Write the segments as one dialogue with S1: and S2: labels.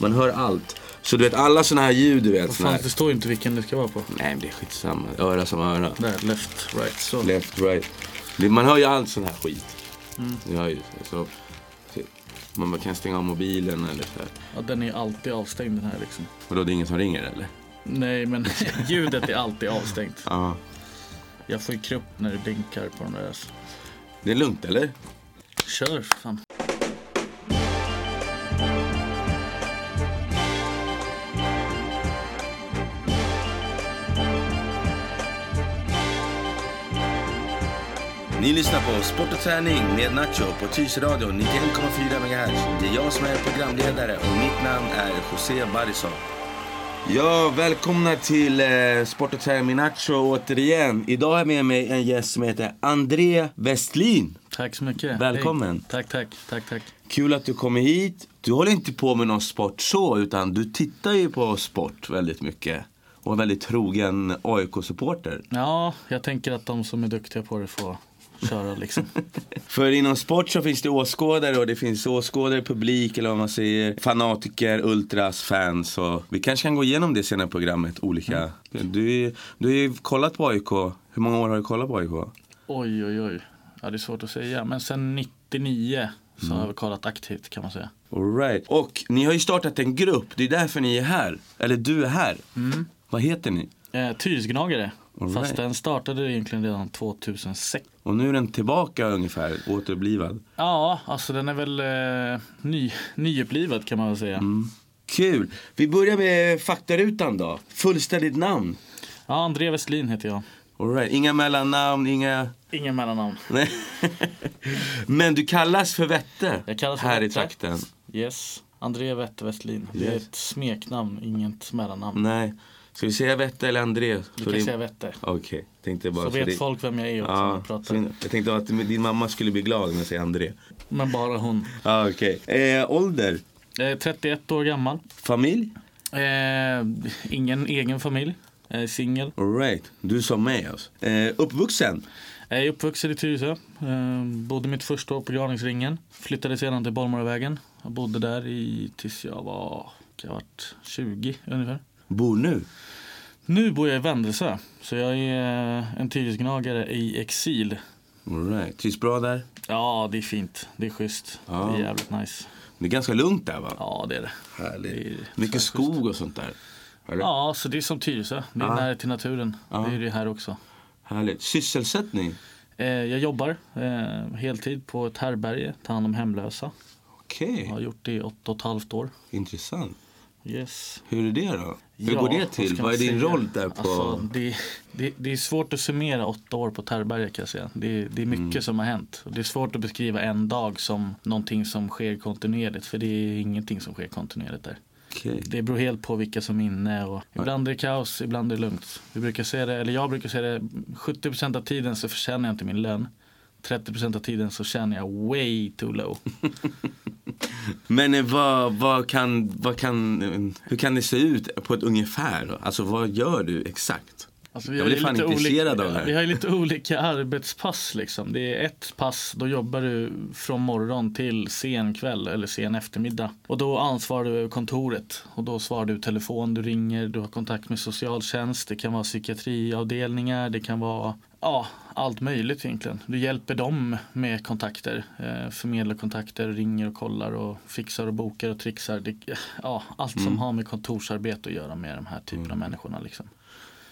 S1: Man hör allt. Så du vet alla såna här ljud du vet.
S2: Fan,
S1: här.
S2: det står ju inte vilken det ska vara på.
S1: Nej men det är skitsamma. Öra som öra.
S2: Där, left, right, så.
S1: Left, right. Det, man hör ju all sån här skit.
S2: Mm.
S1: Det ju, så, man kan stänga av mobilen eller så här.
S2: Ja, den är alltid avstängd den här liksom.
S1: Och då det är ingen som ringer eller?
S2: Nej, men ljudet är alltid avstängt.
S1: Ja.
S2: Jag får ju krupp när det blinkar på de där. Alltså.
S1: Det är lugnt eller?
S2: Kör för fan.
S1: Ni lyssnar på Sport och träning med Nacho på Tyresöradion 91,4 MHz. Det är jag som är programledare och mitt namn är José Barrison. Ja, välkomna till eh, Sport och träning med Nacho återigen. Idag jag med mig en gäst som heter André Westlin.
S2: Tack så mycket.
S1: Välkommen.
S2: Hej. Tack, tack, tack, tack.
S1: Kul att du kommer hit. Du håller inte på med någon sport så, utan du tittar ju på sport väldigt mycket. Och är väldigt trogen AIK-supporter.
S2: Ja, jag tänker att de som är duktiga på det får köra liksom.
S1: För inom sport så finns det åskådare och det finns åskådare, publik eller vad man säger. Fanatiker, ultras, fans. Och vi kanske kan gå igenom det senare i programmet. Olika. Du, du har ju kollat på AIK. Hur många år har du kollat på AIK?
S2: Oj, oj, oj. Ja, det är svårt att säga. Men sen 99 så har jag kollat aktivt kan man säga.
S1: All right. Och ni har ju startat en grupp. Det är därför ni är här. Eller du är här. Vad heter ni?
S2: Eh, Tyresgnagare.
S1: All
S2: Fast
S1: right.
S2: den startade egentligen redan 2006.
S1: Och nu är den tillbaka ungefär, återupplivad.
S2: Ja, alltså den är väl eh, ny, nyupplivad kan man väl säga.
S1: Kul! Vi börjar med faktarutan då. Fullständigt namn.
S2: Ja, André Westlin heter jag.
S1: All right. Inga mellannamn, inga...
S2: Ingen mellannamn.
S1: Men du kallas för Vette
S2: Jag kallas för
S1: här i
S2: Vette.
S1: trakten.
S2: Yes. André Wette Westlin. Det är
S1: Yes.
S2: ett smeknamn, inget mellannamn.
S1: Nej. Ska vi säga Vette eller André?
S2: Du
S1: Så
S2: kan
S1: det-
S2: säga Wette.
S1: Okej, tänkte bara
S2: Så vet
S1: det-
S2: folk vem jag är också när
S1: Ja,
S2: jag pratar.
S1: synd. jag tänkte att din mamma skulle bli glad om jag säger André.
S2: Men bara hon.
S1: Okej. Eh, ålder?
S2: Är 31 år gammal.
S1: Familj?
S2: Eh, ingen egen familj. Är singel.
S1: All right. Du som mig alltså. Eh, uppvuxen?
S2: Jag är uppvuxen i Tyresö. Eh, bodde mitt första år på Graningsringen. Flyttade sedan till Bollmorravägen. Jag bodde där i, tills jag var jag varit 20 ungefär.
S1: Bor nu?
S2: Nu bor jag i Vändelsö. Så jag är eh, en Tyresgnagare i exil.
S1: All right. Trivs bra där?
S2: Ja, det är fint. Det är schysst.
S1: Ja.
S2: Det är jävligt nice.
S1: Det är ganska lugnt där va?
S2: Ja, det är det.
S1: Härligt.
S2: Det är
S1: Mycket skog och sånt där. Eller?
S2: Ja, så det är som Tyresö. Det är
S1: Ja.
S2: nära till naturen.
S1: Ja.
S2: Det är det här också.
S1: Härligt. Sysselsättning?
S2: Eh, jag jobbar eh, heltid på ett härbärge, tar hand om hemlösa.
S1: Okej,
S2: Jag har gjort det i åtta och ett halvt år.
S1: intressant.
S2: Yes.
S1: Hur är det då? Hur
S2: Ja,
S1: går det till? Vad är din
S2: säga?
S1: roll där på...
S2: Alltså, det, det, det är svårt att summera åtta år på ett härbärge kan jag säga. Det, det är mycket
S1: Mm.
S2: som har hänt. Det är svårt att beskriva en dag som någonting som sker kontinuerligt. För det är ingenting som sker kontinuerligt där.
S1: Okej.
S2: Det beror helt på vilka som är inne. Och ibland är det kaos, ibland är det lugnt. Vi brukar säga det, eller jag brukar säga det, 70% av tiden så förtjänar jag inte min lön. 30% av tiden så känner jag way too low.
S1: Men eh, vad, vad kan, vad kan, eh, hur kan det se ut på ett ungefär? Alltså vad gör du exakt?
S2: Alltså, vi
S1: Jag
S2: har
S1: blir fan
S2: lite
S1: intresserad
S2: olika,
S1: av det här.
S2: Vi har ju lite olika arbetspass liksom. Det är ett pass, då jobbar du från morgon till sen kväll eller sen eftermiddag. Och då ansvarar du över kontoret. Och då svarar du telefon, du ringer, du har kontakt med socialtjänst. Det kan vara psykiatriavdelningar, det kan vara ja, allt möjligt egentligen. Du hjälper dem med kontakter, eh, förmedlar kontakter, ringer och kollar och fixar och bokar och trixar. Det, ja, allt
S1: Mm.
S2: som har med kontorsarbete att göra med de här typerna av människorna. Liksom.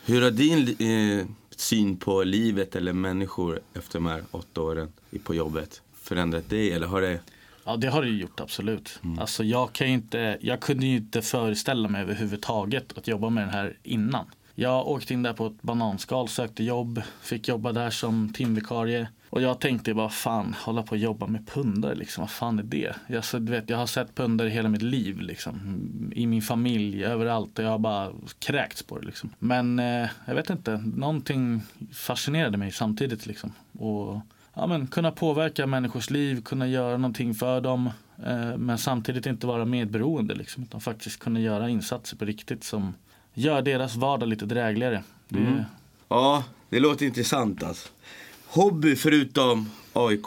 S1: Hur har din eh, syn på livet eller människor efter de här åtta åren på jobbet förändrat dig? Eller har det...
S2: Ja det har det gjort absolut.
S1: Mm.
S2: Alltså jag kan inte, jag kunde ju inte föreställa mig överhuvudtaget att jobba med den här innan. Jag åkte in där på ett bananskal, sökte jobb, fick jobba där som timvikarie. Och jag tänkte bara fan, hålla på och jobba med pundare liksom, vad fan är det? Jag, så, du vet, jag har sett pundare hela mitt liv liksom. I min familj, överallt och jag har bara kräkts på det liksom. Men eh, jag vet inte, någonting fascinerade mig samtidigt liksom. Och ja, men, kunna påverka människors liv, kunna göra någonting för dem. Eh, men samtidigt inte vara medberoende liksom, utan faktiskt kunna göra insatser på riktigt som gör deras vardag lite drägligare. Det,
S1: Mm. Ja, det låter intressant alltså. Hobby förutom AIK?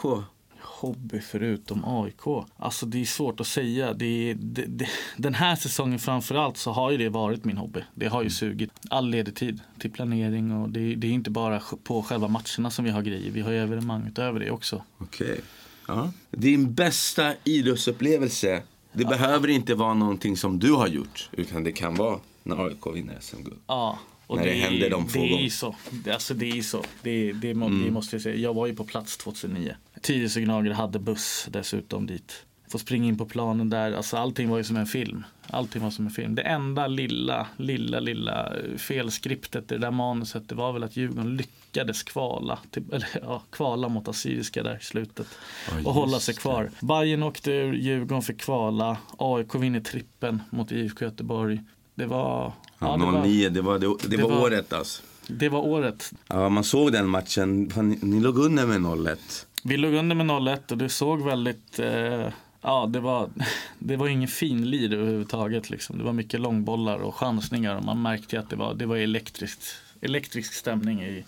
S2: hobby förutom AIK? Alltså det är svårt att säga. Det, det, det, den här säsongen framförallt så har ju det varit min hobby. Det har ju sugit all ledig tid till planering och det, det är inte bara på själva matcherna som vi har grejer. Vi har ju evenemang utöver det också.
S1: Okej. Ja. Din bästa idrottsupplevelse, det behöver inte vara någonting som du har gjort, utan det kan vara när AIK vinner SM-guld.
S2: Ja. Och
S1: När det händer de få
S2: det är
S1: gånger.
S2: ju så. Det, alltså det är så. Det, det, må, det måste jag säga. Jag var ju på plats 2009. Tyresö Gnager hade buss dessutom dit. Få springa in på planen där. Alltså allting var ju som en film. Allting var som en film. Det enda lilla, lilla, lilla felskriptet i det där manuset det var väl att Djurgården lyckades kvala, till, eller, ja, kvala mot Assyriska där i slutet.
S1: Ja,
S2: och hålla sig
S1: det.
S2: kvar. Bayern åkte ur, Djurgården fick kvala. AIK vinner trippen mot IFK Göteborg. Det var...
S1: Ja,
S2: det var
S1: 09, det var, det, det
S2: det
S1: var
S2: var-
S1: året alltså.
S2: det var året.
S1: Ja, man såg den matchen. Ni, ni låg under med 0-1.
S2: Vi låg under med 0-1 och det såg väldigt... Eh, ja, det var, det var ingen fin lir överhuvudtaget. Liksom. Det var mycket långbollar och chansningar och man märkte att det var, det var elektriskt, elektrisk stämning i,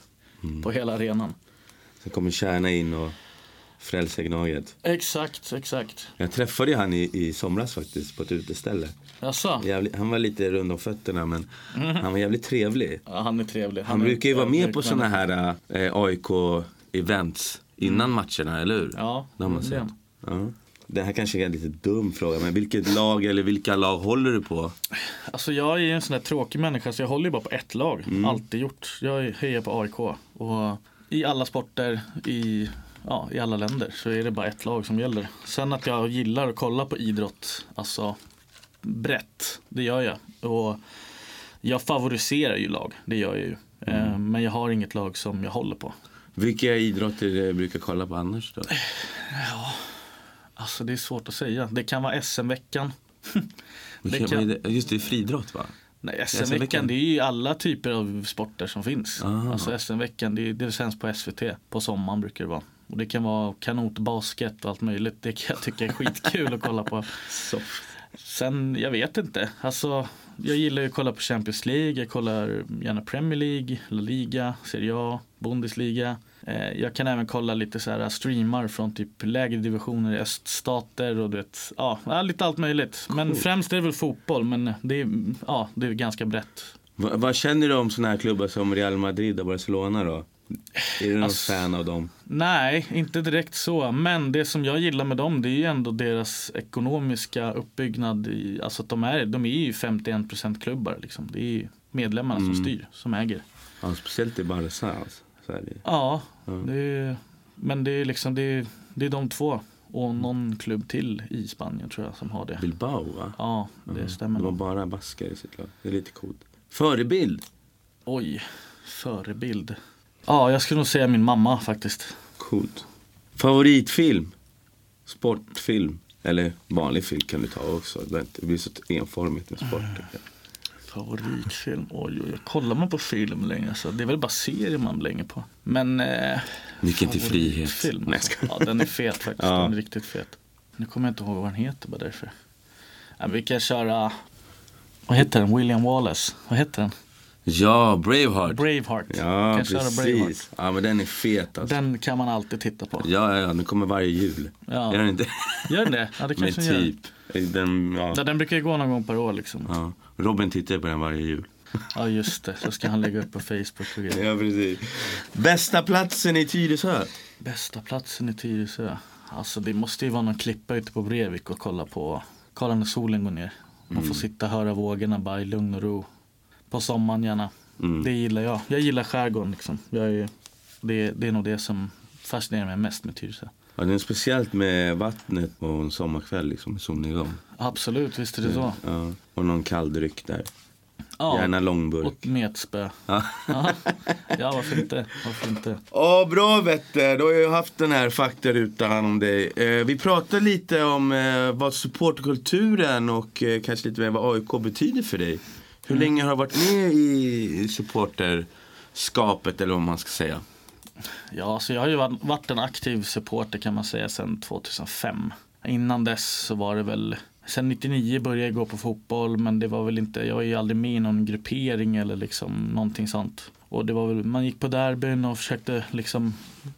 S2: på hela arenan.
S1: Sen kommer Kärna in och frälser Gnaget.
S2: Exakt, exakt.
S1: Jag träffade ju han i, i somras faktiskt på ett uteställe.
S2: Jaså?
S1: Jävligt, han var lite rund om fötterna men han var jävligt trevlig.
S2: Ja, han är trevlig.
S1: Han
S2: är-
S1: brukar ju vara med på såna här eh, AIK-events innan matcherna, eller hur?
S2: Ja,
S1: det har man sett. Ja. Det här kanske är en lite dum fråga, men vilket lag eller vilka lag håller du på?
S2: Alltså jag är en sån där tråkig människa så jag håller ju bara på ett lag. Alltid gjort. Jag hejar på AIK. Och i alla sporter, i, ja, i alla länder så är det bara ett lag som gäller. Sen att jag gillar att kolla på idrott, alltså brett, det gör jag. Och jag favoriserar ju lag, det gör jag ju. Eh, Men jag har inget lag som jag håller på.
S1: Vilka idrotter eh, brukar kolla på annars då?
S2: Alltså det är svårt att säga. Det kan vara SM-veckan. Kan-?
S1: Just det, friidrott va?
S2: Nej.
S1: SM-veckan
S2: det är ju alla typer av sporter som finns.
S1: Aha.
S2: Alltså SM-veckan det, det sänds på SVT. På sommaren brukar det vara. Och det kan vara kanotbasket och allt möjligt. Det kan jag tycka är skitkul att kolla på. Sen, jag vet inte. Alltså, jag gillar ju att kolla på Champions League. Jag kollar gärna Premier League, La Liga, Serie A, Bundesliga. Eh, jag kan även kolla lite så här streamar från typ lägre divisioner i öststater och du vet, ja, lite allt möjligt. Men främst är det väl fotboll, men det är, ja, det är ganska brett.
S1: Va, vad känner du om såna här klubbar som Real Madrid och Barcelona då? Är du någon
S2: Alltså-
S1: fan av dem?
S2: Nej, inte direkt så. Men det som jag gillar med dem det är ju ändå deras ekonomiska uppbyggnad. I, alltså att de är, de är ju 51% klubbar. Liksom. Det är medlemmarna som styr, som äger.
S1: Ja, speciellt i Barca alltså. Det.
S2: Ja, det är, men det är liksom det är, det är de två. Och någon klubb till i Spanien tror jag som har det.
S1: Bilbao va?
S2: Ja, det stämmer.
S1: De har bara baskar i sitt lag. Det är lite coolt. Förebild?
S2: Oj, förebild. Ja, jag skulle nog säga min mamma faktiskt.
S1: Coolt. Favoritfilm? Sportfilm? Eller vanlig film kan du ta också. Det blir så enformigt med sport. jag.
S2: Favoritfilm? Oj, oj, oj. Kollar man på film länge så det är väl bara serier man blänger på. Men... Eh,
S1: Nyckeln till frihet. Nej, jag
S2: alltså.
S1: skojar.
S2: Ja, den är fet faktiskt.
S1: Ja.
S2: Den är riktigt fet. Nu kommer jag inte ihåg vad den heter bara därför. Ja, vi kan köra... Vad heter den? William Wallace. Vad heter den?
S1: Ja, Braveheart.
S2: Braveheart.
S1: Ja,
S2: kan köra Braveheart.
S1: precis. Ja, men den är fet alltså.
S2: Den kan man alltid titta på.
S1: Ja, ja, ja, den kommer varje jul.
S2: Ja.
S1: Gör den inte?
S2: Gör den det? Ja, det
S1: Men
S2: kanske gör.
S1: typ. Den, ja.
S2: Ja, den brukar ju gå någon gång per år liksom.
S1: Ja. Robin tittar på den varje jul.
S2: Ja, just det. Så ska han lägga upp på Facebook och grejer.
S1: Ja, precis. Bästa platsen i Tyresö?
S2: Bästa platsen i Tyresö? Alltså det måste ju vara någon klippa ute på Brevik och kolla på. Kolla när solen går ner. Man får sitta och höra vågorna bara i lugn och ro. På sommaren gärna.
S1: Mm.
S2: Det gillar jag. Jag gillar skärgården liksom. Jag är, det, det är nog det som fascinerar mig mest med Tyresö.
S1: Ja, det är speciellt med vattnet på en sommarkväll liksom, solnedgång.
S2: Absolut, visst är det så.
S1: Ja. Och någon kall dryck där.
S2: Ja,
S1: Gärna långburk.
S2: och metspö.
S1: Ja.
S2: Ja, varför inte? Varför inte?
S1: Ja, bra Vetter. Då har jag haft den här faktarutan om dig. Eh, vi pratar lite om eh, vad supportkulturen och eh, kanske lite mer vad AIK betyder för dig. Hur länge har du varit med i supporterskapet eller vad man ska säga?
S2: Ja, så jag har ju varit varit en aktiv supporter kan man säga sedan 2005. Innan dess så var det väl Sen 99 började jag gå på fotboll men det var väl inte, jag var ju aldrig med i någon gruppering eller liksom någonting sånt. Och det var väl, man gick på derbyn och försökte liksom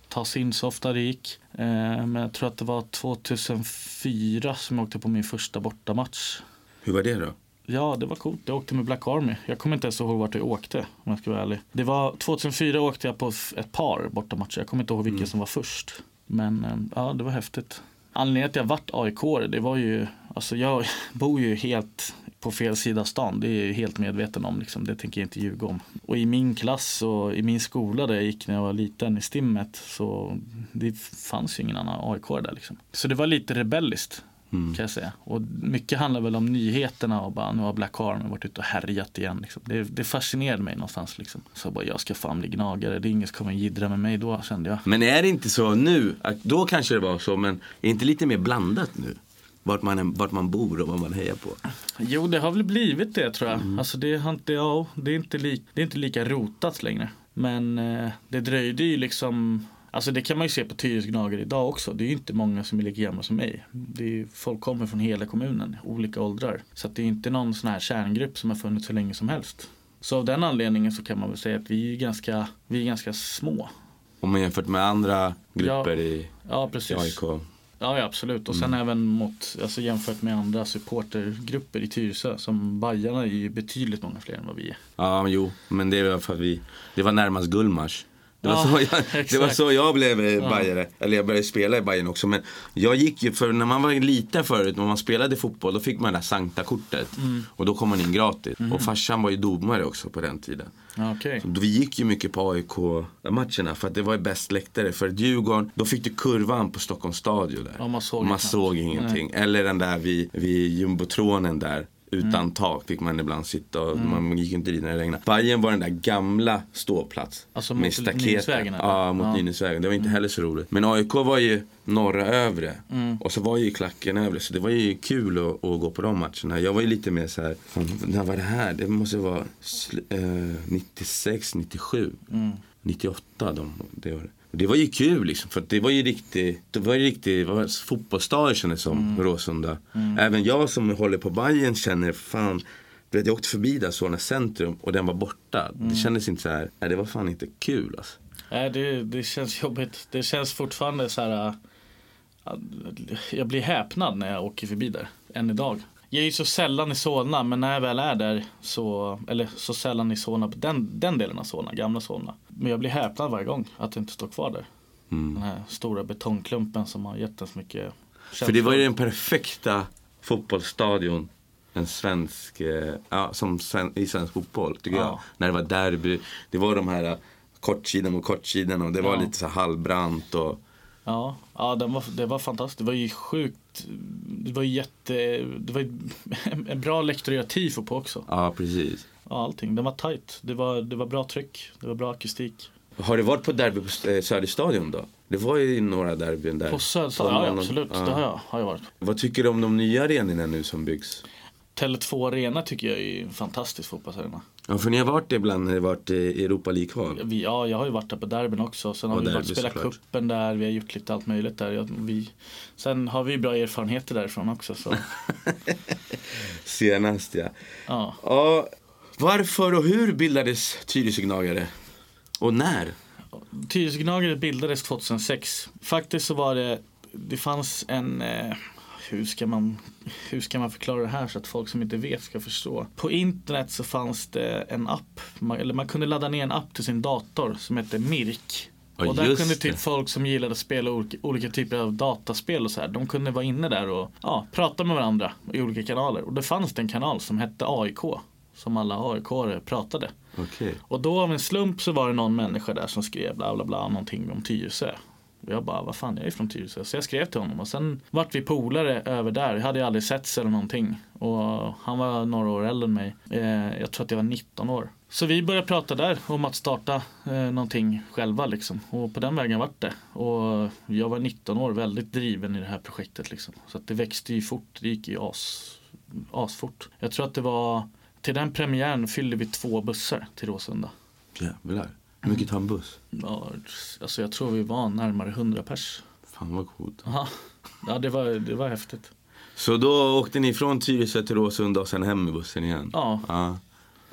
S2: ta sig in så ofta det gick. Eh, men jag tror att det var 2004 som jag åkte på min första bortamatch.
S1: Hur var det då?
S2: Ja, det var coolt. Jag åkte med Black Army. Jag kommer inte ens ihåg vart jag åkte om jag ska vara ärlig. Det var 2004 åkte jag på ett par bortamatcher. Jag kommer inte ihåg vilken mm. som var först. Men eh, ja, det var häftigt. Anledningen till att jag vart AIK det var ju, alltså jag bor ju helt på fel sida stan. Det är jag helt medveten om. Liksom. Det tänker jag inte ljuga om. Och i min klass och i min skola där jag gick när jag var liten i stimmet så det fanns ju ingen annan AIK där liksom. Så det var lite rebelliskt. Mm. Kan jag säga. Och mycket handlar väl om nyheterna och bara nu har Black Army varit ute och härjat igen. Liksom. Det, det fascinerade mig någonstans. Liksom. Så bara jag ska fan bli gnagare. Det är ingen som kommer jiddra med mig då kände jag.
S1: Men är det inte så nu? Då kanske det var så men är det inte lite mer blandat nu? Vart man, vart man bor och vad man hejar på.
S2: Jo det har väl blivit det tror jag. Mm. Alltså det, har inte, ja, det, är inte li, det är inte lika rotat längre. Men eh, det dröjde ju liksom Alltså det kan man ju se på Tyresö Gnagare idag också. Det är ju inte många som är lika gamla som mig. Det är, folk kommer från hela kommunen, olika åldrar. Så det är inte någon sån här kärngrupp som har funnits så länge som helst. Så av den anledningen så kan man väl säga att vi är ganska, vi är ganska små.
S1: Om man jämfört med andra grupper ja, i,
S2: ja, precis. i
S1: AIK?
S2: Ja, ja absolut. Och sen mm. även mot, alltså jämfört med andra supportergrupper i Tyresö. Som Bajarna är ju betydligt många fler än vad vi är.
S1: Ja, jo. Men det var för att vi, det var närmast Gullmars. Det var, ja, så jag, det var så jag blev ja. Bajare. Eller jag började spela i Bayern också. Men jag gick ju, för när man var liten förut, när man spelade fotboll, då fick man det där Sankta-kortet. Mm. Och då kom man in gratis. Mm. Och farsan var ju domare också på den tiden.
S2: Okay. Så
S1: vi gick ju mycket på AIK-matcherna för att det var ju bäst läktare. För Djurgården, då fick du kurvan på Stockholms stadion där.
S2: Ja, man såg,
S1: man såg ingenting. Nej. Eller den där vid, vid jumbotronen där. Utan mm. tak fick man ibland sitta och mm. man gick inte dit när det regnade. Bajen var den där gamla ståplats.
S2: Alltså med mot Nynäsvägen?
S1: Ja, mot ja. Nynäsvägen. Det var inte mm. heller så roligt. Men AIK var ju norra övre. Mm. Och så var ju klacken övre. Så det var ju kul att, att, gå på de matcherna. Jag var ju lite mer så här, när var det här? Det måste vara eh, 96, 97, 98 de, det året. Det var ju kul liksom, för det var ju riktigt, det var ju riktigt fotbollsstad kändes som, mm. Råsunda. Mm. Även jag som håller på Bayern känner fan, vet, jag åkte förbi där Solna centrum och den var borta. Mm. Det kändes inte så här, nej det var fan inte kul alltså.
S2: Nej det, det känns jobbigt. Det känns fortfarande så här, äh, jag blir häpnad när jag åker förbi där, än idag. Jag är ju så sällan i Solna men när jag väl är där så, eller så sällan i Solna den, den delen av Solna, gamla Solna. Men jag blir häpnad varje gång att det inte står kvar där. Mm. Den här stora betongklumpen som har gett en så mycket
S1: För det var ju den perfekta fotbollsstadion en svensk, eh, ja, som sven, i svensk fotboll tycker ja. jag. När det var derby, det var de här kortsidan mot kortsidan och det var lite så halvbrant och
S2: Ja, ja den var, det var fantastiskt. Det var ju sjukt. Det var jätte, det var en bra lektor tifo på också.
S1: Ja, precis.
S2: Ja, allting. Den var tight. Det var, det var bra tryck. Det var bra akustik.
S1: Har du varit på derby på eh, Söderstadion då? Det var ju några derbyn där.
S2: På Söderstadion? Ja, absolut. Ja. Det har jag, har jag varit.
S1: Vad tycker du om de nya arenorna nu som byggs?
S2: Tele2 Arena tycker jag är en fantastisk fotbollsarena.
S1: Ja, för ni har varit det ibland när det varit Europa League-kval?
S2: Ja, jag har ju varit där på derbyn också. Sen har och vi varit spelat kuppen där, vi har gjort lite allt möjligt där. Vi, sen har vi bra erfarenheter därifrån också. Så.
S1: Senast ja. ja. ja. Varför och hur bildades Tyresö Och när?
S2: Tyresö bildades 2006. Faktiskt så var det, det fanns en eh, hur ska, man, hur ska man förklara det här så att folk som inte vet ska förstå? På internet så fanns det en app, man, eller man kunde ladda ner en app till sin dator som hette Mirk.
S1: Oh,
S2: och där kunde typ det. folk som gillade att spela olika, olika, typer av dataspel och så här, de kunde vara inne där och ja, prata med varandra i olika kanaler. Och det fanns det en kanal som hette AIK, som alla aik pratade.
S1: Okay.
S2: Och då av en slump så var det någon människa där som skrev bla bla bla någonting om Tyresö. Och jag bara, vad fan, jag är från Tyresö. Så jag skrev till honom och sen vart vi polare över där. Jag hade aldrig setts eller någonting. Och han var några år äldre än mig. Eh, jag tror att jag var 19 år. Så vi började prata där om att starta eh, någonting själva liksom. Och på den vägen vart det. Och jag var 19 år, väldigt driven i det här projektet liksom. Så att det växte ju fort, det gick ju as, asfort. Jag tror att det var, till den premiären fyllde vi två bussar till Råsunda.
S1: Jävlar. Hur mycket tar en buss?
S2: Ja, alltså jag tror vi var närmare 100 pers.
S1: Fan vad coolt.
S2: Aha. Ja, det var, det var häftigt.
S1: Så då åkte ni från Tyresö till Råsunda och sen hem med bussen igen?
S2: Ja.
S1: Ja,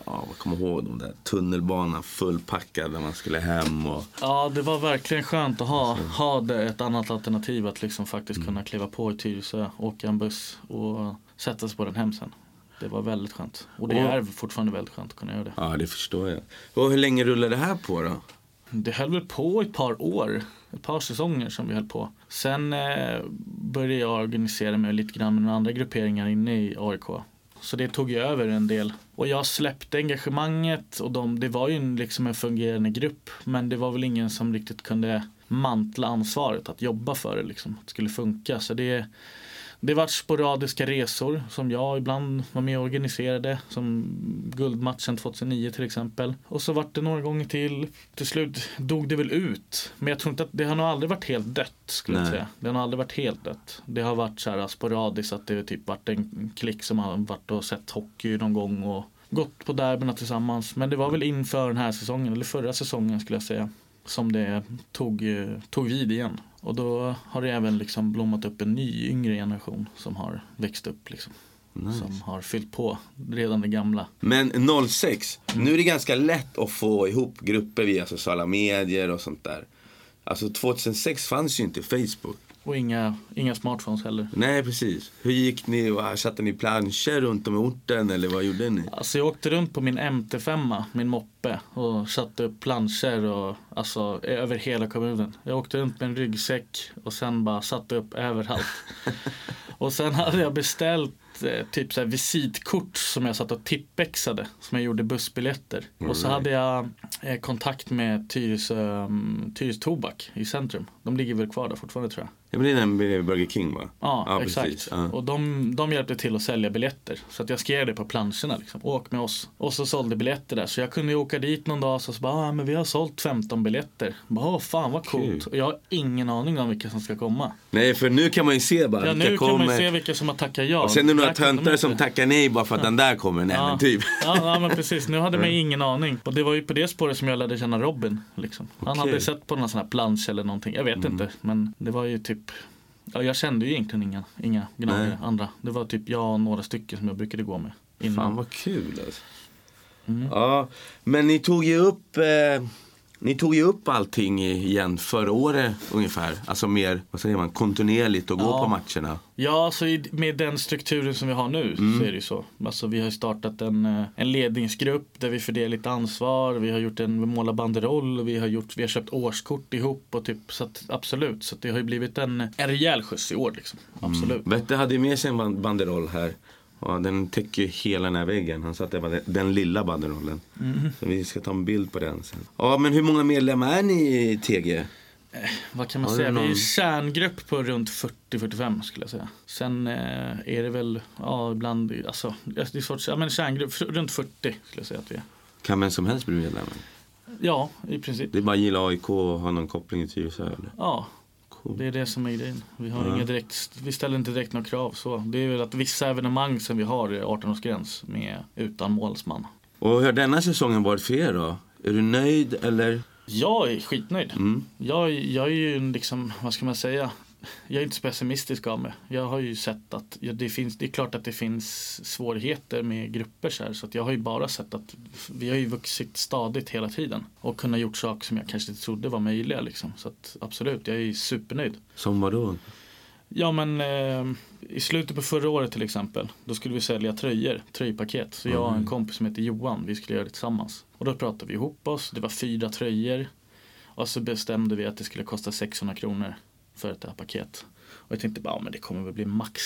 S1: ja jag kommer ihåg de där tunnelbanan fullpackad när man skulle hem. Och...
S2: Ja, det var verkligen skönt att ha, ha det, ett annat alternativ att liksom faktiskt
S1: Mm.
S2: kunna kliva på i Tyresö, åka en buss och sätta sig på den hem sen. Det var väldigt skönt. Och det
S1: Och-
S2: är fortfarande väldigt skönt att kunna göra det.
S1: Ja, det förstår jag. Och hur länge rullade det här på då?
S2: Det höll väl på ett par år, ett par säsonger som vi höll på. Sen eh, började jag organisera mig lite grann med några andra grupperingar inne i AIK. Så det tog ju över en del. Och jag släppte engagemanget och de, det var ju en, liksom en fungerande grupp. Men det var väl ingen som riktigt kunde mantla ansvaret att jobba för det liksom. Att det skulle funka. Så det, det var sporadiska resor som jag ibland var med och organiserade. Som guldmatchen 2009 till exempel. Och så vart det några gånger till. Till slut dog det väl ut. Men jag tror inte att det har nog aldrig varit helt dött. Skulle jag säga. Det har nog aldrig varit helt dött. Det har varit så här sporadiskt att det typ varit en klick som har varit och sett hockey någon gång. Och gått på derbyna tillsammans. Men det var väl inför den här säsongen, eller förra säsongen skulle jag säga. Som det tog, tog vid igen. Och då har det även liksom blommat upp en ny yngre generation som har växt upp. Liksom.
S1: Nice.
S2: Som har fyllt på redan det gamla.
S1: Men 06, nu är det ganska lätt att få ihop grupper via sociala medier och sånt där. Alltså 2006 fanns ju inte Facebook.
S2: Och inga, inga smartphones heller.
S1: Nej, precis. Hur gick ni? Satte ni planscher runt om i orten eller vad gjorde ni?
S2: Alltså jag åkte runt på min MT5, min moppe och satte upp planscher och, alltså, över hela kommunen. Jag åkte runt med en ryggsäck och sen bara satte upp överallt. och sen hade jag beställt eh, typ så visitkort som jag satt och tippexade som jag gjorde bussbiljetter. Och så hade jag eh, kontakt med Tyresö, um, Tyresö Tobak i centrum. De ligger väl kvar där fortfarande tror jag.
S1: Det blir den med Burger King va?
S2: Ja,
S1: Ja,
S2: exakt.
S1: ja.
S2: Och de, de hjälpte till att sälja biljetter. Så att jag skrev det på planscherna. Liksom. Åk med oss. Och så sålde biljetter där. Så jag kunde ju åka dit någon dag och så, så bara, ah, men vi har sålt 15 biljetter. Åh, fan vad coolt.
S1: Kul.
S2: Och jag har ingen aning om vilka som ska komma.
S1: Nej, för nu kan man ju se bara
S2: Ja, nu kan
S1: kommer.
S2: man ju se vilka som har tackat ja.
S1: Och sen är det några
S2: kan de
S1: töntar som tackar nej bara för att den där kommer. Nej, men typ.
S2: Ja, ja, men precis. Nu hade man ingen aning. Och det var ju på det spåret som jag lärde känna Robin. Liksom. Han
S1: Okej.
S2: hade sett på någon sån här plansch eller någonting. Jag vet
S1: Mm.
S2: inte. Men det var ju typ Ja, jag kände ju egentligen inga, inga gnagare andra. Det var typ jag och några stycken som jag brukade gå med. Innan.
S1: Fan vad kul alltså.
S2: Mm.
S1: Ja, men ni tog ju upp eh, ni tog ju upp allting igen förra året ungefär. Alltså mer, vad säger man, kontinuerligt och gå
S2: Ja.
S1: på matcherna.
S2: Ja, så i, med den strukturen som vi har nu
S1: Mm.
S2: så är det ju så. Alltså, vi har startat en, eh, en ledningsgrupp där vi fördelar lite ansvar. Vi har gjort en vi målar banderoll vi har, gjort, vi har köpt årskort ihop. Och typ, så att, absolut, så det har ju blivit en, en rejäl skjuts i år. Liksom. Absolut.
S1: Vette hade ju med sig en ban- banderoll här. Ja, den täcker ju hela den här väggen. Han satte bara den, den lilla banderollen.
S2: Mm.
S1: Så vi ska ta en bild på den sen. Ja, men hur många medlemmar är ni i TG?
S2: Vad kan man
S1: Har
S2: säga? Vi är
S1: någon-
S2: en kärngrupp på runt 40-45 skulle jag säga. Sen eh, är det väl, ja ibland, alltså, det är svårt att säga, men kärngrupp runt 40 skulle jag säga att vi är.
S1: Kan vem som helst bli medlem?
S2: Ja, i princip.
S1: Det är bara att gilla AIK och ha någon koppling till Tyresö eller?
S2: Ja. Det är det som är grejen. Vi, har
S1: Ja.
S2: inga direkt, vi ställer inte direkt några krav. Så. Det är väl att vissa evenemang som vi har är 18-årsgräns med utan målsman.
S1: Och hur har denna säsongen varit för er då? Är du nöjd eller?
S2: Jag är skitnöjd.
S1: Mm.
S2: Jag, jag är ju liksom, vad ska man säga? Jag är inte så pessimistisk av mig. Jag har ju sett att ja, det, finns, det är klart att det finns svårigheter med grupper så här. Så att jag har ju bara sett att vi har ju vuxit stadigt hela tiden. Och kunnat gjort saker som jag kanske inte trodde var möjliga liksom. Så att absolut, jag är supernöjd.
S1: Som vadå?
S2: Ja men eh, i slutet på förra året till exempel. Då skulle vi sälja tröjor, tröjpaket. Så jag och en
S1: Mm.
S2: kompis som heter Johan, vi skulle göra det tillsammans. Och då pratade vi ihop oss, det var fyra tröjor. Och så bestämde vi att det skulle kosta 600 kronor för ett paket. Och jag tänkte bara, ja, men det kommer väl bli max,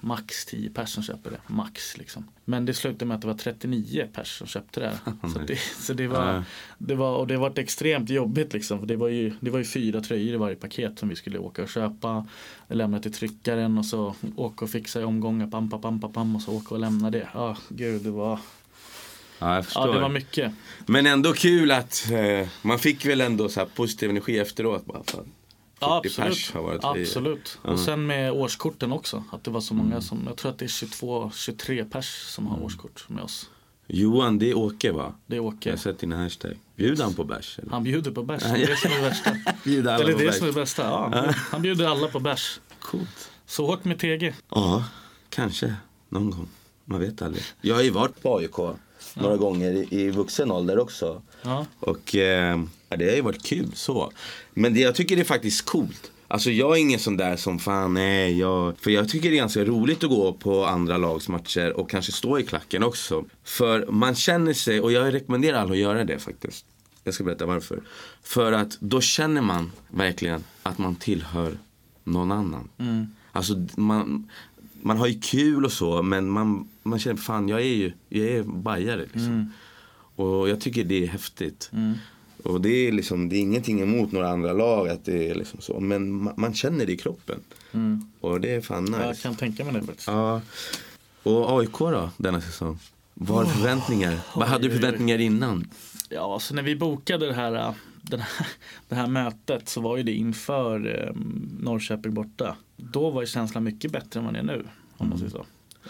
S2: max 10 personer som köper det. Max liksom. Men det slutade med att det var 39 personer som köpte det här. så, det, så det var, det var, och det var extremt jobbigt liksom. För det var, ju, det var ju fyra tröjor i varje paket som vi skulle åka och köpa. Lämna till tryckaren och så åka och fixa i omgångar. Pam, pam, pam, och så åka och lämna det. Ja, gud det var,
S1: Ja, jag
S2: ja, det var mycket.
S1: Men ändå kul att eh, man fick väl ändå så här positiv energi efteråt. Bara för 40
S2: Ja,
S1: pers
S2: absolut.
S1: har varit
S2: absolut.
S1: Ja.
S2: Och sen med årskorten också. Att det var så många som, jag tror att det är 22, 23 pers som har årskort med oss.
S1: Johan, det är Åke va?
S2: Det är
S1: Jag
S2: Åke.
S1: har sett dina hashtag. Bjuder han på bärs?
S2: Han bjuder på bärs. Det är det som är det värsta.
S1: Bjuder alla
S2: Eller
S1: på
S2: det
S1: bärs?
S2: som är det bästa. Ja, han bjuder alla på bärs.
S1: Coolt.
S2: Så åk med TG.
S1: Ja, Kanske någon gång. Man vet aldrig. Jag har ju varit på AIK några gånger i, i vuxen ålder också.
S2: Ja.
S1: Och eh, ja, det har ju varit kul så. Men det, jag tycker det är faktiskt coolt. Alltså jag är ingen sån där som fan nej, jag... För jag tycker det är ganska roligt att gå på andra lags matcher och kanske stå i klacken också. För man känner sig, och jag rekommenderar alla att göra det faktiskt. Jag ska berätta varför. För att då känner man verkligen att man tillhör någon annan. Alltså man, man har ju kul och så men man, man känner fan jag är ju jag är bajare liksom. Och jag tycker det är häftigt. Och det är liksom, det är ingenting emot några andra lag att det är liksom så. Men man, man känner det i kroppen. Och det är fan nice.
S2: Jag kan tänka mig det faktiskt.
S1: Ja. Och AIK då, denna säsong? Vad har du förväntningar? Vad hade du förväntningar innan?
S2: Ja, så när vi bokade det här, äh, den här, det här mötet så var ju det inför eh, Norrköping borta. Då var ju känslan mycket bättre än vad den är nu. Om man säger så.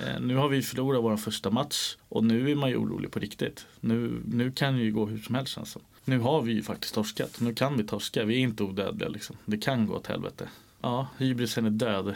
S2: Eh, nu har vi förlorat vår första match och nu är man ju orolig på riktigt. Nu, nu kan det ju gå hur som helst känns som. Nu har vi ju faktiskt torskat. Nu kan vi torska. Vi är inte odödliga liksom. Det kan gå åt helvete. Ja, hybrisen är död.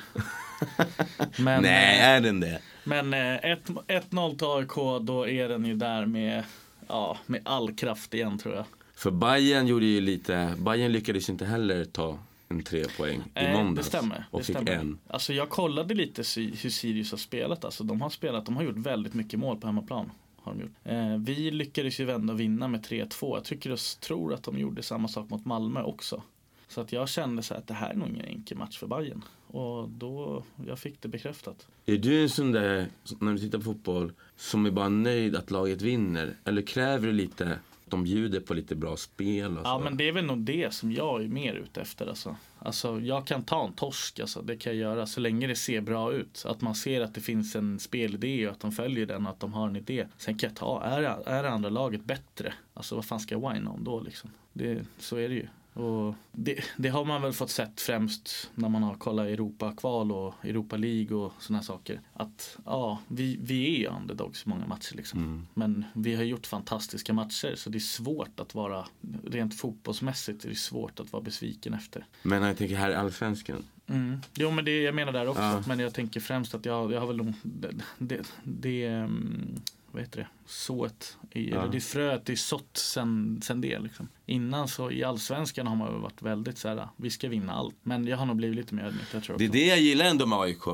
S2: Men,
S1: Nej,
S2: eh,
S1: är den det?
S2: men eh, ett- 1-0 till AIK, då är den ju där med, ja, med all kraft igen tror jag.
S1: För Bayern gjorde ju lite, Bayern lyckades inte heller ta en tre poäng i måndags.
S2: Det stämmer.
S1: Och
S2: det
S1: fick
S2: stämmer.
S1: en.
S2: Alltså jag kollade lite hur Sirius har spelat. Alltså de har spelat, de har gjort väldigt mycket mål på hemmaplan. Har de gjort. Eh, vi lyckades ju vända och vinna med 3-2. Jag tycker och tror att de gjorde samma sak mot Malmö också. Så att jag kände så att det här är nog ingen enkel match för Bayern. Och då, jag fick det bekräftat.
S1: Är du en sån där, när du tittar på fotboll, som är bara nöjd att laget vinner? Eller kräver du lite de bjuder på lite bra spel?
S2: Ja men det är väl nog det som jag är mer ute efter alltså. Alltså jag kan ta en torsk alltså, det kan jag göra så länge det ser bra ut. Att man ser att det finns en spelidé och att de följer den och att de har en idé. Sen kan jag ta, är, är andra laget bättre? Alltså vad fan ska jag whina om då liksom? Det, så är det ju. Och det, det har man väl fått sett främst när man har kollat Europa-kval och Europa League och sådana saker. Att ja, vi, vi är underdogs i många matcher liksom. Men vi har gjort fantastiska matcher så det är svårt att vara, rent fotbollsmässigt är det svårt att vara besviken efter.
S1: Men jag tänker här i Allsvenskan.
S2: Mm. Jo men det, jag menar där också.
S1: Ja.
S2: Men jag tänker främst att jag, jag har väl nog det, det, det mm, vad heter det, sået, i,
S1: Ja.
S2: eller det fröet är sått sen, sen det liksom. Innan så i allsvenskan har man varit väldigt så här, vi ska vinna allt. Men jag har nog blivit lite mer ödmjuk, jag tror
S1: Det är
S2: också.
S1: det jag gillar ändå med AIK.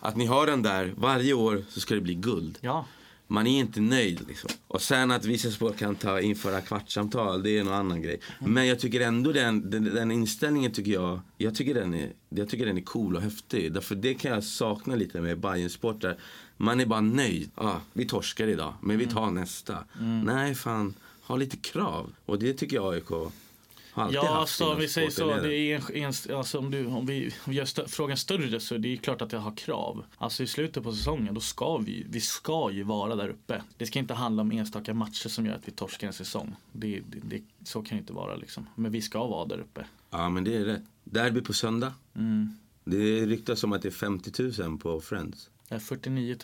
S1: Att ni har den där, varje år så ska det bli guld.
S2: Ja,
S1: Man är inte nöjd liksom. Och sen att vissa sport kan ta, införa kvartssamtal, det är en annan grej. Men jag tycker ändå den, den, den inställningen tycker jag, jag tycker den är, jag tycker den är cool och häftig. Därför det kan jag sakna lite med Bayern-sport där man är bara nöjd. Ah, vi torskar idag, men vi tar nästa. Nej, fan, ha lite krav. Och det tycker jag AIK
S2: Ja,
S1: haft.
S2: så
S1: inom
S2: om vi säger så. Det är en, en, alltså om, du, om vi om vi gör stö, frågan större så det är klart att jag har krav. Alltså i slutet på säsongen då ska vi, vi ska ju vara där uppe. Det ska inte handla om enstaka matcher som gör att vi torskar en säsong. Det, det, det, så kan det inte vara liksom. Men vi ska vara där uppe.
S1: Ja, men det är rätt. Derby på söndag.
S2: Mm.
S1: Det ryktas om att det är 50 000 på Friends.
S2: Det är 49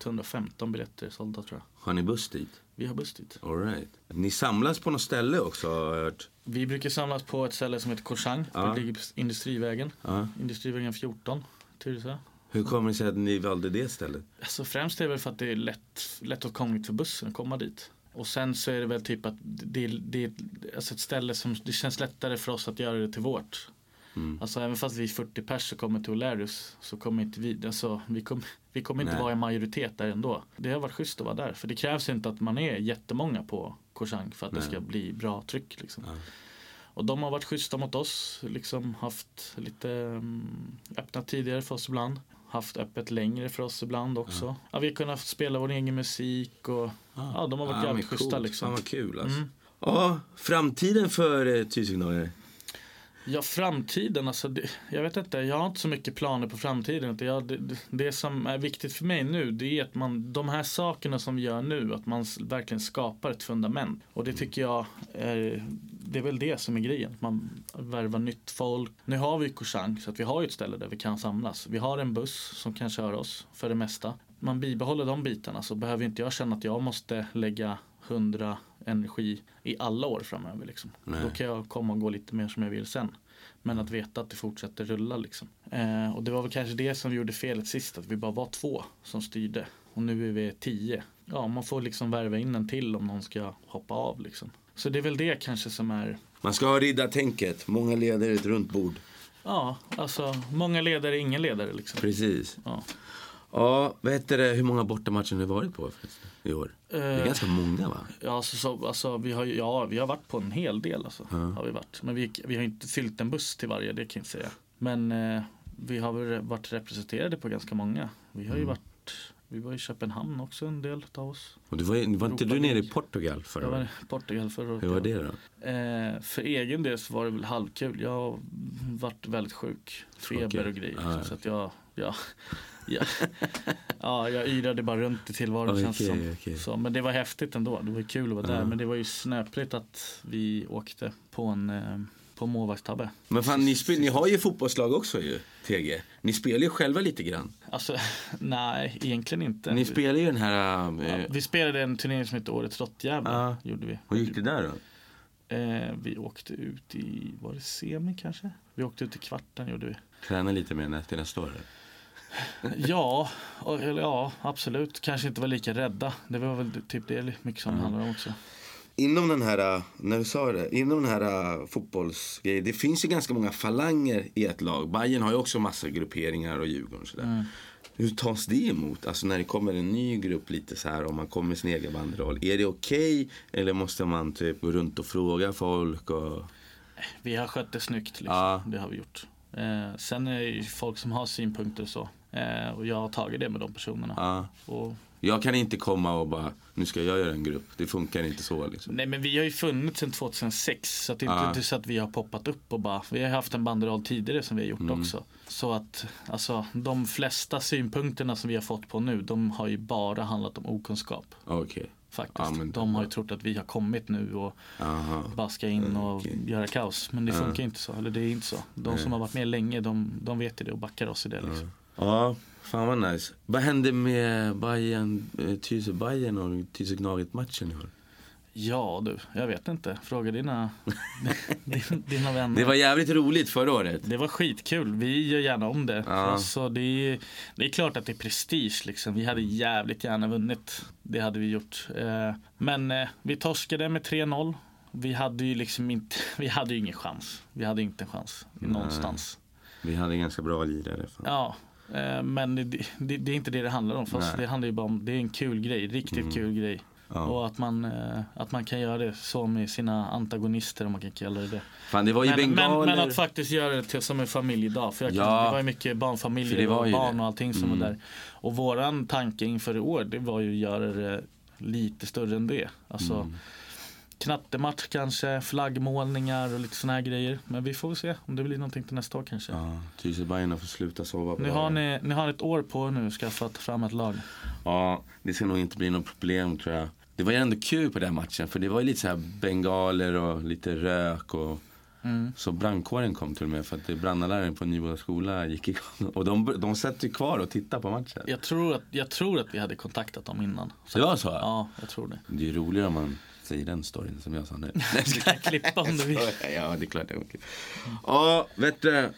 S2: 115 biljetter sålda tror jag.
S1: Har ni buss dit?
S2: Vi har buss dit.
S1: All right. Ni samlas på något ställe också har jag hört.
S2: Vi brukar samlas på ett ställe som heter Korsang.
S1: Ja.
S2: Det ligger på Industrivägen.
S1: Ja.
S2: Industrivägen 14. Tyresö.
S1: Hur kommer det sig att ni valde det stället?
S2: Alltså främst är det väl för att det är lätt, lättåtkomligt för bussen att komma dit. Och sen så är det väl typ att det, det är alltså ett ställe som det känns lättare för oss att göra det till vårt.
S1: Mm.
S2: Alltså även fast vi är 40 pers så kommer till O'Larrys så kommer inte vi, alltså vi kommer, vi kommer inte
S1: Nej.
S2: vara i majoritet där ändå. Det har varit schysst att vara där för det krävs inte att man är jättemånga på Korsang för att det
S1: Nej.
S2: ska bli bra tryck liksom.
S1: Ja.
S2: Och de har varit schyssta mot oss, liksom haft lite um, öppnat tidigare för oss ibland. Haft öppet längre för oss ibland också. Ja. vi har kunnat spela vår egen musik och ja, de har varit
S1: men
S2: jävligt schyssta liksom.
S1: Fan vad kul alltså.
S2: Mm.
S1: Ja, framtiden för eh, Tysignaler.
S2: Ja, framtiden, alltså det, jag vet inte, jag har inte så mycket planer på framtiden. Jag, det, det, som är viktigt för mig nu, det är att man, de här sakerna som vi gör nu, att man verkligen skapar ett fundament. Och det tycker jag är, det är väl det som är grejen. Man värvar nytt folk. Nu har vi Korsang, så att vi har ju ett ställe där vi kan samlas. Vi har en buss som kan köra oss för det mesta. Man bibehåller de bitarna så behöver inte jag känna att jag måste lägga 100 energi i alla år framöver. Liksom.
S1: Nej.
S2: Då kan jag komma och gå lite mer som jag vill sen. Men att veta att det fortsätter rulla liksom. Eh, och det var väl kanske det som gjorde felet sist, att vi bara var två som styrde. Och nu är vi tio. Ja, man får liksom värva in en till om någon ska hoppa av liksom. Så det är väl det kanske som är
S1: Man ska ha riddartänket. Många ledare, ett runt bord.
S2: Ja, alltså många ledare, ingen ledare liksom.
S1: Precis.
S2: Ja.
S1: Ja, vad heter det, hur många bortamatcher har du varit på i år? Det är
S2: Eh,
S1: ganska många va?
S2: Ja, alltså, så, alltså, vi, har, ja, vi har varit på en hel del. Alltså, har vi varit. Men vi, vi har inte fyllt en buss till varje, det kan jag inte säga. Men eh, vi har väl varit representerade på ganska många. Vi har ju varit, vi var i Köpenhamn också en del av oss.
S1: Och du var, var inte du nere i. Portugal förra
S2: Jag var
S1: året?
S2: i Portugal förra året.
S1: Hur var
S2: ja.
S1: det då?
S2: Eh, för egen del så var det väl halvkul. Jag har varit väldigt sjuk. Feber och grejer.
S1: Ja, ja.
S2: Så att jag, ja, ja, ja, jag yrade bara runt i tillvaron
S1: Okej,
S2: känns det som.
S1: okej.
S2: Så, men det var häftigt ändå. Det var kul att vara
S1: Ja.
S2: där. Men det var ju snöpligt att vi åkte på en eh, på målvaktstabbe.
S1: Men fan, ni, ni har ju fotbollslag också ju, TG. Ni spelar ju själva lite grann.
S2: Alltså, nej, egentligen inte.
S1: Ni spelar ju den här...
S2: ja,
S1: Eh,
S2: vi spelade en turnering som hette Årets råttjävel.
S1: Ja.
S2: Gjorde vi.
S1: hur gick det där då?
S2: Eh, vi åkte ut i, var det semi kanske? Vi åkte ut i kvarten gjorde vi.
S1: Träna lite mer till nästa år?
S2: Ja, eller ja, absolut. Kanske inte var lika rädda. Det var väl typ det mycket som det handlar om också.
S1: Inom den här, när du sa det, inom den här äh, fotbollsgrejen, det finns ju ganska många falanger i ett lag. Bayern har ju också massa grupperingar och Djurgården och sådär. Hur tas det emot? Alltså när det kommer en ny grupp lite så här, om man kommer med sin egen banderoll. Är det okej? eller måste man typ gå runt och fråga folk? Och...
S2: Vi har skött det snyggt. Liksom.
S1: Ja.
S2: Det har vi gjort. Eh, sen är det ju folk som har synpunkter och så. Eh, och jag har tagit det med de personerna.
S1: Ja.
S2: Och,
S1: Jag kan inte komma och bara, nu ska jag göra en grupp. Det funkar inte så liksom.
S2: nej men vi har ju funnits sedan 2006. Så att det är
S1: Ja.
S2: inte så att vi har poppat upp och bara. Vi har haft en banderoll tidigare som vi har gjort
S1: Mm.
S2: också. Så att alltså, de flesta synpunkterna som vi har fått på nu. De har ju bara handlat om okunskap.
S1: Okej.
S2: Faktiskt.
S1: Ja,
S2: de har ju trott att vi har kommit nu och
S1: Aha.
S2: bara ska in och
S1: Okej.
S2: göra kaos. Men det funkar inte så. Eller det är inte så. De som har varit med länge, de, de vet ju det och backar oss i det. Liksom.
S1: Ja, fan vad nice. Vad hände med Bayern, eh, Tyresö Bayern och Tyresö Gnaget matchen i år?
S2: Ja du, jag vet inte. Fråga dina, dina, vänner.
S1: Det var jävligt roligt förra året.
S2: Det var skitkul. Vi gör gärna om det.
S1: Ja.
S2: Alltså, det, är, det är klart att det är prestige. Liksom. Vi hade jävligt gärna vunnit. Det hade vi gjort. Eh, men eh, vi torskade med 3-0. Vi hade ju liksom inte, vi hade ingen chans. Vi hade inte en chans någonstans.
S1: Vi hade ganska bra lirare.
S2: Ja, men det, det, det är inte det det handlar om. Fast
S1: Nej. Mm.
S2: det handlar ju bara om, det är en kul grej, riktigt kul grej.
S1: Ja.
S2: Och att man, eh, att man kan göra det så med sina antagonister om man kan kalla det det.
S1: Fan det var ju
S2: Men, men, men att faktiskt göra det till, som en familjedag. För jag kan,
S1: Ja.
S2: det var ju mycket barnfamiljer och barn
S1: det.
S2: och allting som
S1: Mm.
S2: var där. Och våran tanke inför i år det var ju att göra det lite större än det. Alltså
S1: Mm.
S2: Knattematch kanske, flaggmålningar och lite såna här grejer. Men vi får väl se om det blir någonting till nästa år kanske.
S1: Ja, Tyresö får sluta sova på
S2: Nu har ni, ni har ett år på er nu att skaffa fram ett lag.
S1: Ja, det ska nog inte bli något problem tror jag. Det var ju ändå kul på den matchen för det var ju lite så här bengaler och lite rök och
S2: Mm.
S1: så brandkåren kom till och med för att brandaläraren på Nyboda skola gick igång. Och de, de satt ju kvar och tittade på matchen.
S2: Jag tror, att, jag tror att vi hade kontaktat dem innan.
S1: Det var så?
S2: Ja, jag tror det.
S1: Det är ju roligare om man säger den storyn som jag sa nu.
S2: Du kan klippa om du vill.
S1: Ja, det är klart jag kan. Ja, vet du.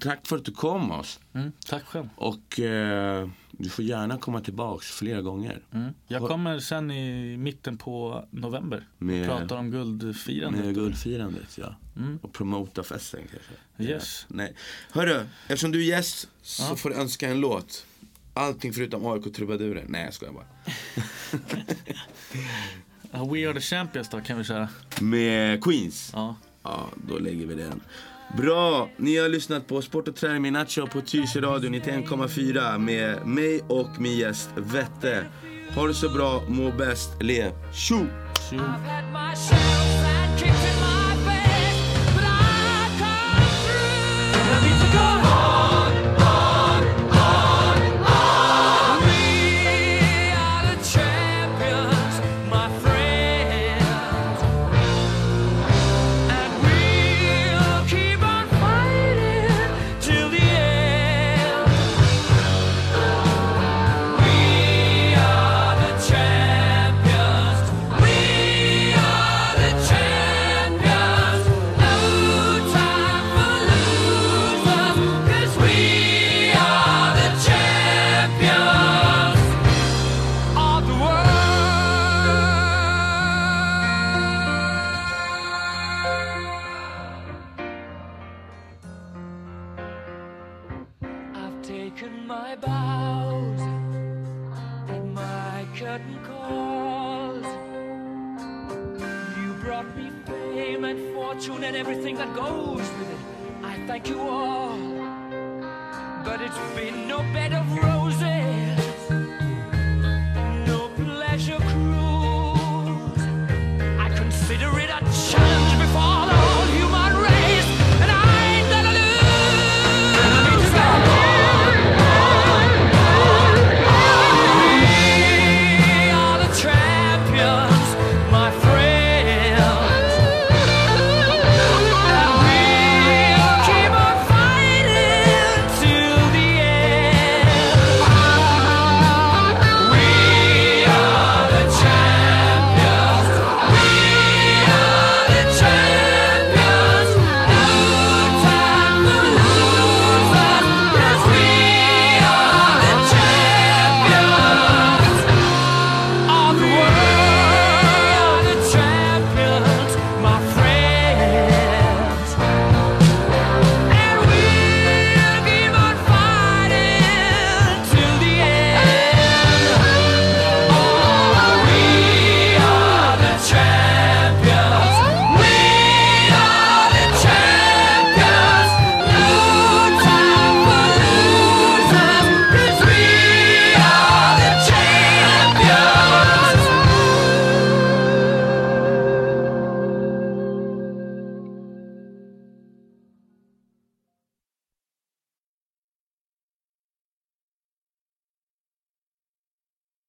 S1: Tack för att du kom oss.
S2: Mm, tack själv.
S1: Och eh, du får gärna komma tillbaks flera gånger.
S2: Mm. Jag kommer sen i mitten på november.
S1: Med-
S2: Pratar om guldfirandet.
S1: Med guldfirandet, ja.
S2: Mm.
S1: Och promota festen kanske.
S2: Yes.
S1: Ja. Nej. Hörru, eftersom du är gäst så
S2: Ja.
S1: får du önska en låt. Allting förutom AIK trubadurer. Nej, jag skojar bara.
S2: We are the champions då kan vi köra.
S1: Med Queens.
S2: Ja.
S1: Ja, då lägger vi den. Bra! Ni har lyssnat på Sport och träning med Nacho på Tyresö Radio 91,4 med mig och min gäst Vette. Ha det så bra, må bäst, lev. Tjo!
S2: Tjo.